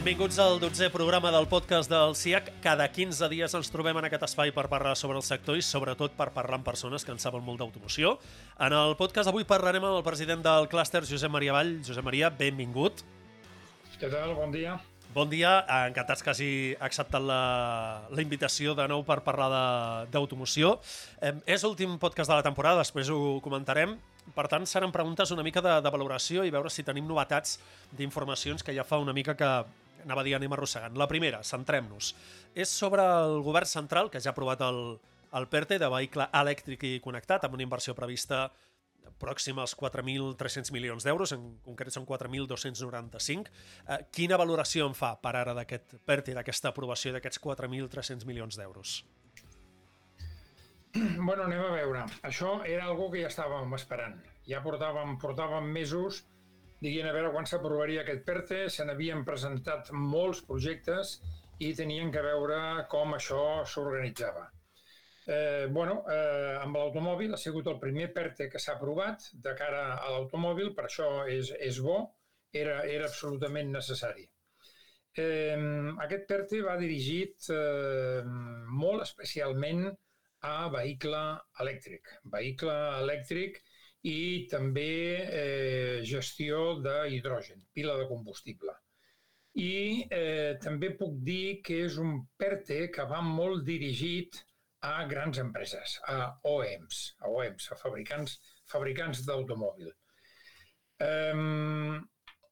Benvinguts al 12è programa del podcast del CIAC. Cada 15 dies ens trobem en aquest espai per parlar sobre el sector i sobretot per parlar amb persones que en saben molt d'automoció. En el podcast d'avui parlarem amb el president del clúster, Josep Maria Vall. Josep Maria, benvingut. Què tal? Bon dia. Bon dia, encantats que hagi acceptat la, la invitació de nou per parlar d'automoció. Eh, és l'últim podcast de la temporada, després ho comentarem. Per tant, seran preguntes una mica de, de valoració i veure si tenim novetats d'informacions que ja fa una mica que anava a dir anem arrossegant. La primera, centrem-nos, és sobre el govern central, que ja ha aprovat el, el PERTE de vehicle elèctric i connectat, amb una inversió prevista pròxima als 4.300 milions d'euros, en concret són 4.295. Eh, quina valoració en fa per ara d'aquest PERTE, d'aquesta aprovació d'aquests 4.300 milions d'euros? Bueno, anem a veure. Això era algo que ja estàvem esperant. Ja portàvem, portàvem mesos dient a veure quan s'aprovaria aquest PERTE, se n'havien presentat molts projectes i tenien que veure com això s'organitzava. Eh, bueno, eh, amb l'automòbil ha sigut el primer PERTE que s'ha aprovat de cara a l'automòbil, per això és, és bo, era, era absolutament necessari. Eh, aquest PERTE va dirigit eh, molt especialment a vehicle elèctric. Vehicle elèctric i també eh, gestió d'hidrogen, pila de combustible. I eh, també puc dir que és un PERTE que va molt dirigit a grans empreses, a OEMs, a OEMs, a fabricants, fabricants d'automòbil. Um,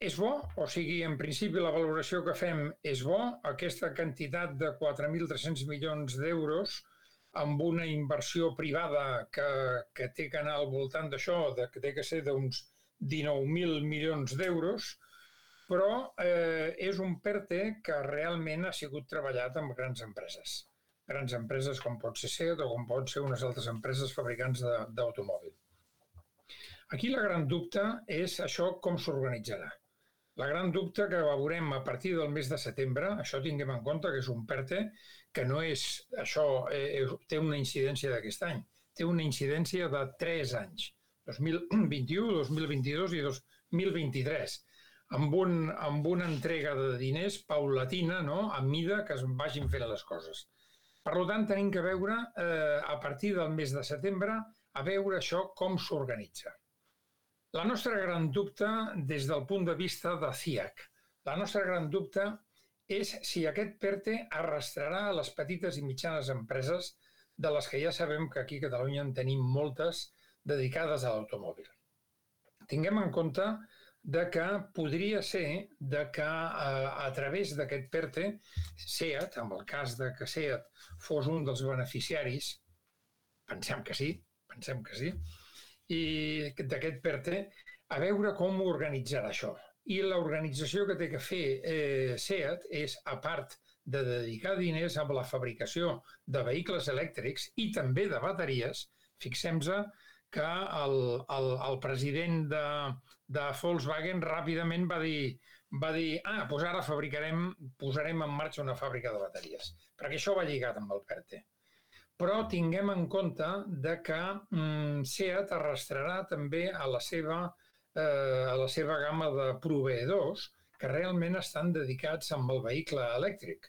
és bo, o sigui, en principi la valoració que fem és bo, aquesta quantitat de 4.300 milions d'euros amb una inversió privada que, que té que anar al voltant d'això, que té que ser d'uns 19.000 milions d'euros, però eh, és un PERTE que realment ha sigut treballat amb grans empreses grans empreses com pot ser SEAT o com pot ser unes altres empreses fabricants d'automòbil. Aquí la gran dubte és això com s'organitzarà. La gran dubte que veurem a partir del mes de setembre, això tinguem en compte que és un PERTE que no és, això eh, eh té una incidència d'aquest any, té una incidència de 3 anys, 2021, 2022 i 2023, amb, un, amb una entrega de diners paulatina, no?, a mida que es vagin fent les coses. Per tant, tenim que veure, eh, a partir del mes de setembre, a veure això com s'organitza. La nostra gran dubte, des del punt de vista de CIAC, la nostra gran dubte és si aquest PERTE arrastrarà a les petites i mitjanes empreses de les que ja sabem que aquí a Catalunya en tenim moltes dedicades a l'automòbil. Tinguem en compte de que podria ser de que a, eh, a través d'aquest PERTE, SEAT, en el cas de que SEAT fos un dels beneficiaris, pensem que sí, pensem que sí, i d'aquest PERTE, a veure com organitzarà això. I l'organització que té que fer eh, SEAT és, a part de dedicar diners a la fabricació de vehicles elèctrics i també de bateries, fixem-nos que el, el, el president de, de Volkswagen ràpidament va dir, va dir ah, doncs ara fabricarem, posarem en marxa una fàbrica de bateries, perquè això va lligat amb el PERTE. Però tinguem en compte de que mm, SEAT arrastrarà també a la seva, eh, a la seva gamma de proveïdors que realment estan dedicats amb el vehicle elèctric.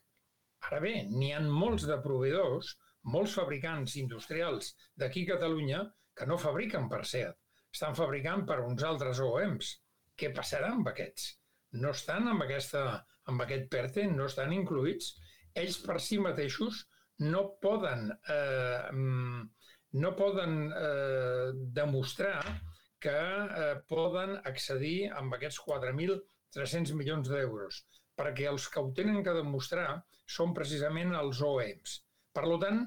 Ara bé, n'hi han molts de proveïdors, molts fabricants industrials d'aquí a Catalunya que no fabriquen per SEAT, estan fabricant per uns altres OEMs. Què passarà amb aquests? No estan amb, aquesta, amb aquest PERTE, no estan incluïts. Ells per si mateixos no poden, eh, mm, no poden eh, demostrar que eh, poden accedir amb aquests 4.300 milions d'euros, perquè els que ho tenen que demostrar són precisament els OEMs. Per tant,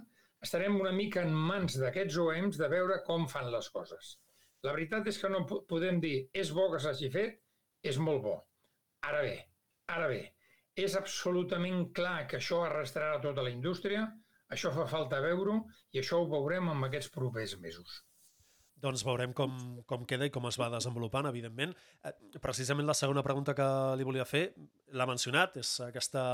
estarem una mica en mans d'aquests OEMs de veure com fan les coses. La veritat és que no podem dir és bo que s'hagi fet, és molt bo. Ara bé, ara bé, és absolutament clar que això arrastrarà tota la indústria, això fa falta veure i això ho veurem en aquests propers mesos. Doncs veurem com, com queda i com es va desenvolupant, evidentment. Eh, precisament la segona pregunta que li volia fer, l'ha mencionat, és aquesta,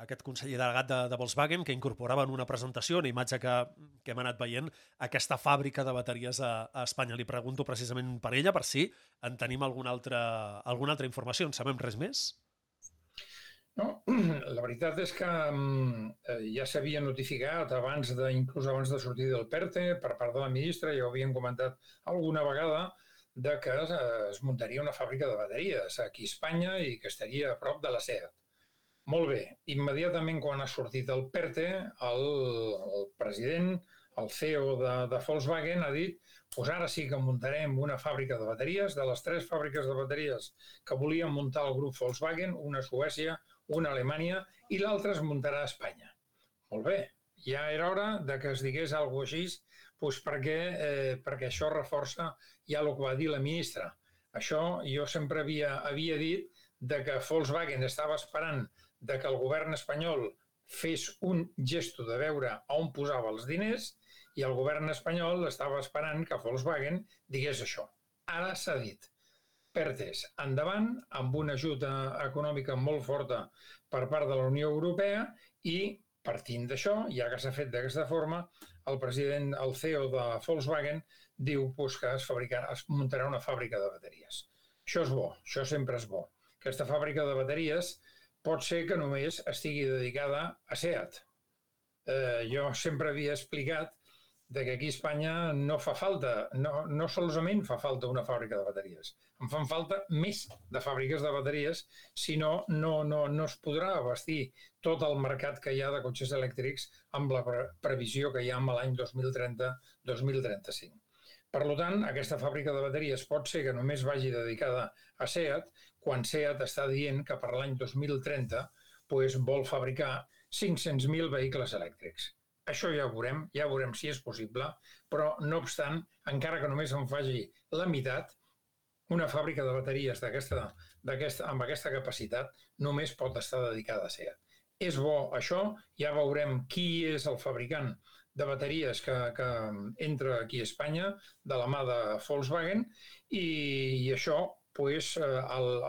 aquest conseller delegat de, de Volkswagen que incorporava en una presentació, una imatge que, que hem anat veient, aquesta fàbrica de bateries a, a Espanya. Li pregunto precisament per ella, per si en tenim alguna altra, alguna altra informació. En sabem res més? No, la veritat és que mm, eh, ja s'havia notificat abans de, inclús abans de sortir del PERTE per part de la ministra, ja ho havien comentat alguna vegada, de que es muntaria una fàbrica de bateries aquí a Espanya i que estaria a prop de la SEAT. Molt bé, immediatament quan ha sortit el PERTE, el, el president, el CEO de, de Volkswagen ha dit pues ara sí que muntarem una fàbrica de bateries, de les tres fàbriques de bateries que volien muntar el grup Volkswagen, una a Suècia, una a Alemanya i l'altra es muntarà a Espanya. Molt bé, ja era hora de que es digués alguna cosa així, doncs perquè, eh, perquè això reforça ja el que va dir la ministra. Això jo sempre havia, havia dit de que Volkswagen estava esperant de que el govern espanyol fes un gesto de veure on posava els diners i el govern espanyol estava esperant que Volkswagen digués això. Ara s'ha dit. PERTES endavant amb una ajuda econòmica molt forta per part de la Unió Europea i partint d'això, ja que s'ha fet d'aquesta forma, el president, el CEO de Volkswagen, diu pues, que es, fabricarà, es muntarà una fàbrica de bateries. Això és bo, això sempre és bo. Aquesta fàbrica de bateries pot ser que només estigui dedicada a SEAT. Eh, jo sempre havia explicat de que aquí a Espanya no fa falta, no, no solament fa falta una fàbrica de bateries, en fan falta més de fàbriques de bateries, si no, no, no, no es podrà abastir tot el mercat que hi ha de cotxes elèctrics amb la pre previsió que hi ha amb l'any 2030-2035. Per tant, aquesta fàbrica de bateries pot ser que només vagi dedicada a SEAT, quan SEAT està dient que per l'any 2030 pues, vol fabricar 500.000 vehicles elèctrics. Això ja ho veurem, ja veurem si és possible, però no obstant, encara que només en faci la meitat, una fàbrica de bateries d'aquesta, aquesta, amb aquesta capacitat només pot estar dedicada a SEAT. És bo això, ja veurem qui és el fabricant de bateries que, que entra aquí a Espanya, de la mà de Volkswagen, i, i això, pues, el,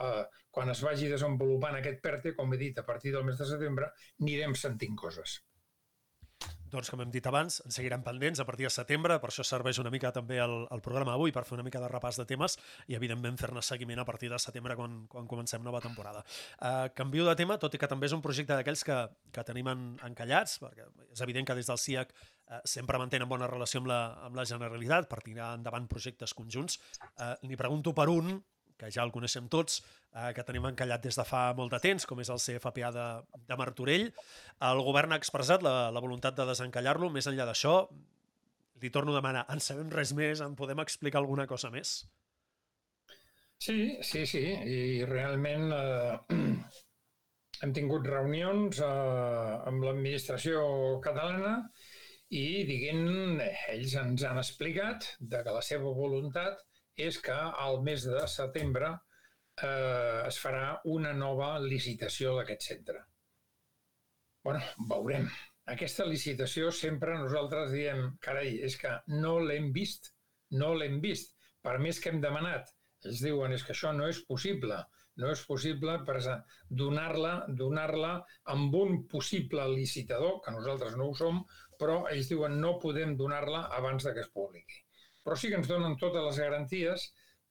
el, quan es vagi desenvolupant aquest PERTE, com he dit, a partir del mes de setembre, anirem sentint coses. Doncs, com hem dit abans, en seguirem pendents a partir de setembre, per això serveix una mica també el, el programa avui, per fer una mica de repàs de temes i, evidentment, fer-ne seguiment a partir de setembre quan, quan comencem nova temporada. Uh, canvio de tema, tot i que també és un projecte d'aquells que, que tenim en, encallats, perquè és evident que des del CIAC eh, sempre mantenen bona relació amb la, amb la Generalitat per tirar endavant projectes conjunts. Uh, N'hi pregunto per un, que ja el coneixem tots, eh, que tenim encallat des de fa molt de temps, com és el CFPA de, de Martorell. El govern ha expressat la, la voluntat de desencallar-lo. Més enllà d'això, li torno a demanar, en sabem res més? En podem explicar alguna cosa més? Sí, sí, sí. I realment eh, hem tingut reunions eh, amb l'administració catalana i, diguem, ells ens han explicat de que la seva voluntat és que al mes de setembre eh, es farà una nova licitació d'aquest centre. bueno, veurem. Aquesta licitació sempre nosaltres diem, carai, és que no l'hem vist, no l'hem vist. Per més que hem demanat, ells diuen és que això no és possible, no és possible donar-la donar-la amb un possible licitador, que nosaltres no ho som, però ells diuen no podem donar-la abans de que es publiqui però sí que ens donen totes les garanties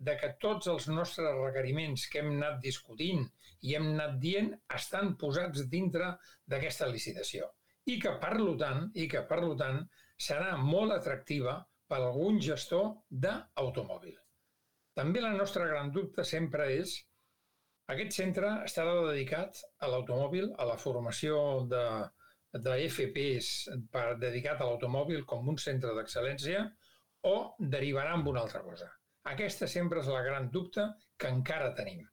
de que tots els nostres requeriments que hem anat discutint i hem anat dient estan posats dintre d'aquesta licitació i que, per tant, i que, per tant, serà molt atractiva per algun gestor d'automòbil. També la nostra gran dubte sempre és aquest centre estarà dedicat a l'automòbil, a la formació de, de FPs per, dedicat a l'automòbil com un centre d'excel·lència, o derivarà amb una altra cosa. Aquesta sempre és la gran dubte que encara tenim.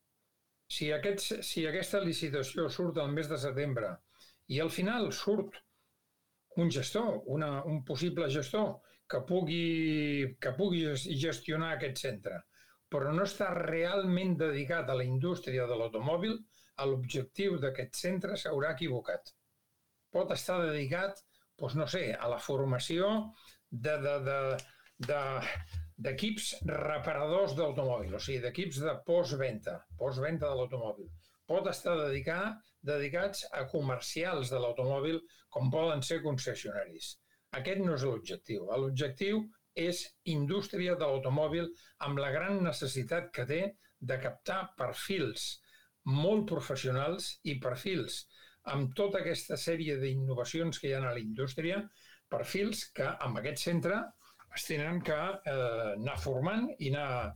Si, aquests, si aquesta licitació surt al mes de setembre i al final surt un gestor, una, un possible gestor que pugui, que pugui gestionar aquest centre, però no està realment dedicat a la indústria de l'automòbil, l'objectiu d'aquest centre s'haurà equivocat. Pot estar dedicat, doncs no sé, a la formació de, de, de, d'equips de, reparadors d'automòbil, o sigui, d'equips de postventa, postventa de l'automòbil. Pot estar dedicar, dedicats a comercials de l'automòbil, com poden ser concessionaris. Aquest no és l'objectiu. L'objectiu és indústria de l'automòbil amb la gran necessitat que té de captar perfils molt professionals i perfils amb tota aquesta sèrie d'innovacions que hi ha a la indústria, perfils que amb aquest centre es tenen que eh, anar formant i anar,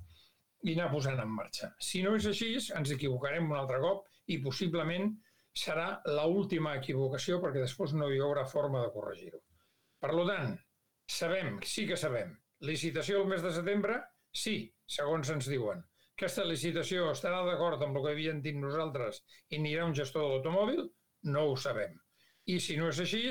i anar posant en marxa. Si no és així, ens equivocarem un altre cop i possiblement serà l última equivocació perquè després no hi haurà forma de corregir-ho. Per tant, sabem, sí que sabem, licitació el mes de setembre? Sí, segons ens diuen. Aquesta licitació estarà d'acord amb el que havien dit nosaltres i anirà un gestor de l'automòbil? No ho sabem. I si no és així,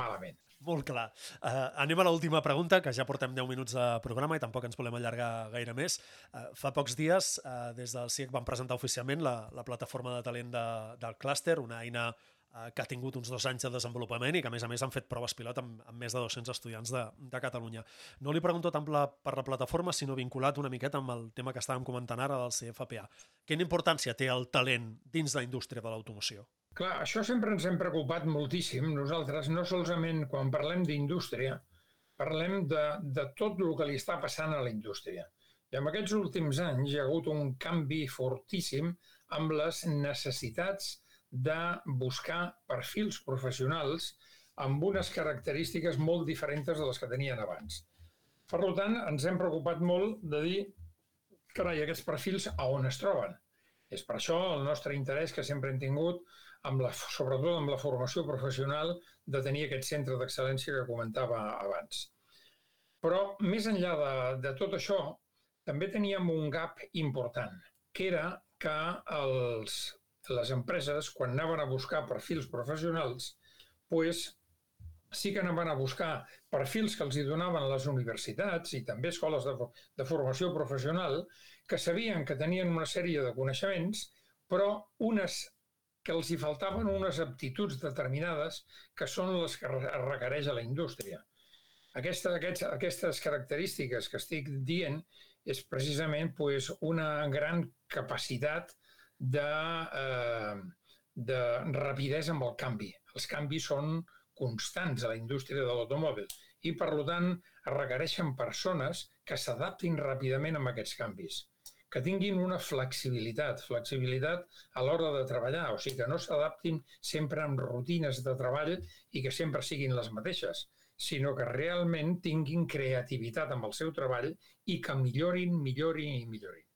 malament. Molt clar. Uh, anem a l'última pregunta, que ja portem 10 minuts de programa i tampoc ens volem allargar gaire més. Uh, fa pocs dies, uh, des del CIEC van presentar oficialment la, la plataforma de talent de, del clúster, una eina uh, que ha tingut uns dos anys de desenvolupament i que, a més a més, han fet proves pilot amb, amb més de 200 estudiants de, de Catalunya. No li pregunto tant la, per la plataforma, sinó vinculat una miqueta amb el tema que estàvem comentant ara del CFPA. Quina importància té el talent dins la indústria de l'automoció? Clar, això sempre ens hem preocupat moltíssim. Nosaltres, no solament quan parlem d'indústria, parlem de, de tot el que li està passant a la indústria. I en aquests últims anys hi ha hagut un canvi fortíssim amb les necessitats de buscar perfils professionals amb unes característiques molt diferents de les que tenien abans. Per tant, ens hem preocupat molt de dir, carai, aquests perfils a on es troben? És per això el nostre interès que sempre hem tingut amb la, sobretot amb la formació professional, de tenir aquest centre d'excel·lència que comentava abans. Però més enllà de, de tot això, també teníem un gap important, que era que els, les empreses, quan anaven a buscar perfils professionals, pues, sí que anaven a buscar perfils que els hi donaven les universitats i també escoles de, de formació professional, que sabien que tenien una sèrie de coneixements, però unes que els hi faltaven unes aptituds determinades que són les que requereix a la indústria. Aquesta, aquests, aquestes característiques que estic dient és precisament pues, una gran capacitat de, eh, de rapidesa amb el canvi. Els canvis són constants a la indústria de l'automòbil i, per tant, requereixen persones que s'adaptin ràpidament amb aquests canvis que tinguin una flexibilitat, flexibilitat a l'hora de treballar, o sigui que no s'adaptin sempre amb rutines de treball i que sempre siguin les mateixes, sinó que realment tinguin creativitat amb el seu treball i que millorin, millorin i millorin.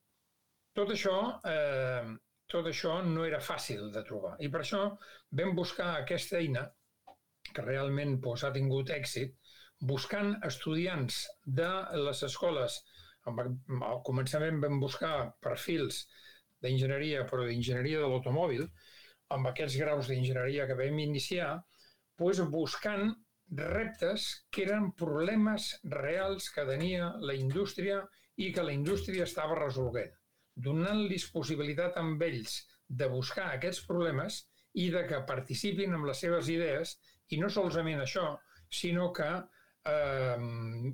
Tot això, eh, tot això no era fàcil de trobar i per això vam buscar aquesta eina que realment pues, ha tingut èxit, buscant estudiants de les escoles al començament vam buscar perfils d'enginyeria, però d'enginyeria de l'automòbil, amb aquests graus d'enginyeria que vam iniciar, doncs buscant reptes que eren problemes reals que tenia la indústria i que la indústria estava resolent, donant-los possibilitat amb ells de buscar aquests problemes i de que participin amb les seves idees, i no solament això, sinó que eh,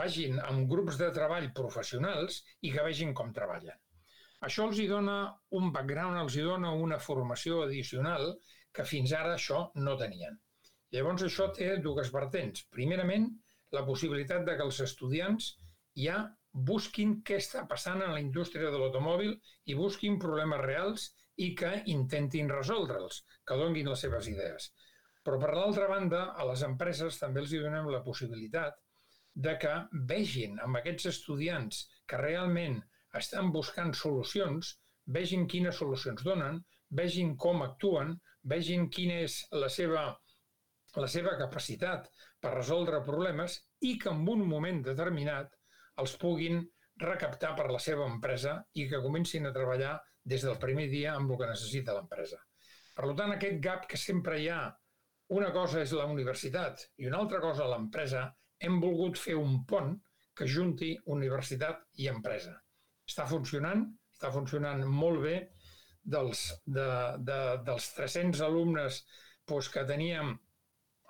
vagin amb grups de treball professionals i que vegin com treballen. Això els hi dona un background, els hi dona una formació addicional que fins ara això no tenien. Llavors això té dues vertents. Primerament, la possibilitat de que els estudiants ja busquin què està passant en la indústria de l'automòbil i busquin problemes reals i que intentin resoldre'ls, que donguin les seves idees. Però per l'altra banda, a les empreses també els hi donem la possibilitat de que vegin amb aquests estudiants que realment estan buscant solucions, vegin quines solucions donen, vegin com actuen, vegin quina és la seva, la seva capacitat per resoldre problemes i que en un moment determinat els puguin recaptar per la seva empresa i que comencin a treballar des del primer dia amb el que necessita l'empresa. Per tant, aquest gap que sempre hi ha una cosa és la universitat i una altra cosa l'empresa. Hem volgut fer un pont que junti universitat i empresa. Està funcionant, està funcionant molt bé. Dels, de, de, dels 300 alumnes doncs, que teníem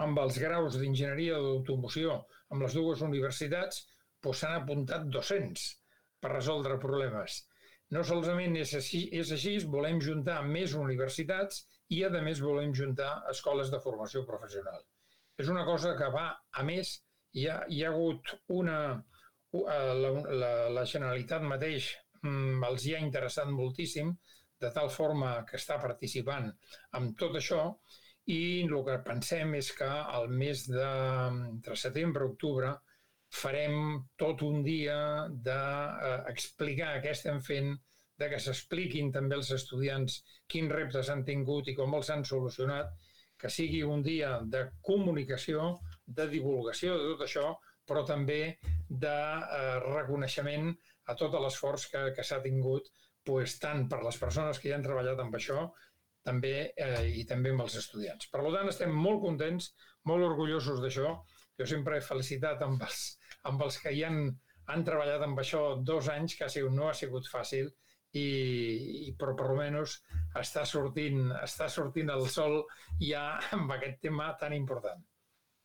amb els graus d'enginyeria d'automoció amb les dues universitats, doncs s'han apuntat 200 per resoldre problemes. No solament és així, és així, volem juntar més universitats i, a més, volem juntar escoles de formació professional. És una cosa que va, a més, hi ha, hi ha hagut una... La, la, la Generalitat mateix mm, els hi ha interessat moltíssim de tal forma que està participant en tot això i el que pensem és que al mes de entre setembre i octubre farem tot un dia d'explicar eh, què estem fent, de que s'expliquin també els estudiants quins reptes han tingut i com els han solucionat, que sigui un dia de comunicació, de divulgació de tot això, però també de eh, reconeixement a tot l'esforç que, que s'ha tingut pues, tant per les persones que hi han treballat amb això també eh, i també amb els estudiants. Per tant, estem molt contents, molt orgullosos d'això. Jo sempre he felicitat amb els, amb els que hi han, han treballat amb això dos anys, que ha sigut, no ha sigut fàcil, i, i però per almenys està sortint, està sortint el sol ja amb aquest tema tan important.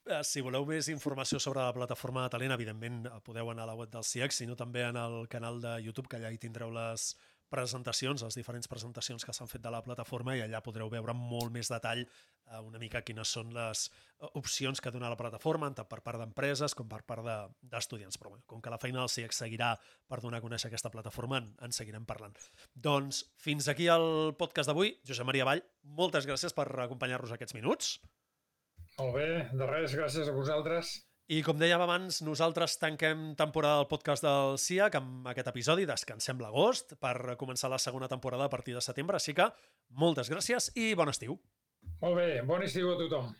Eh, si voleu més informació sobre la plataforma de talent, evidentment eh, podeu anar a la web del CIEC, sinó també en el canal de YouTube, que allà hi tindreu les, presentacions, les diferents presentacions que s'han fet de la plataforma i allà podreu veure amb molt més detall eh, una mica quines són les eh, opcions que dona la plataforma, tant per part d'empreses com per part d'estudiants. De, Però com que la feina del CIEC seguirà per donar a conèixer aquesta plataforma, en, en seguirem parlant. Doncs fins aquí el podcast d'avui. Josep Maria Vall, moltes gràcies per acompanyar-nos aquests minuts. Molt bé, de res, gràcies a vosaltres. I com dèiem abans, nosaltres tanquem temporada del podcast del CIAC amb aquest episodi, descansem l'agost per començar la segona temporada a partir de setembre, així que moltes gràcies i bon estiu. Molt bé, bon estiu a tothom.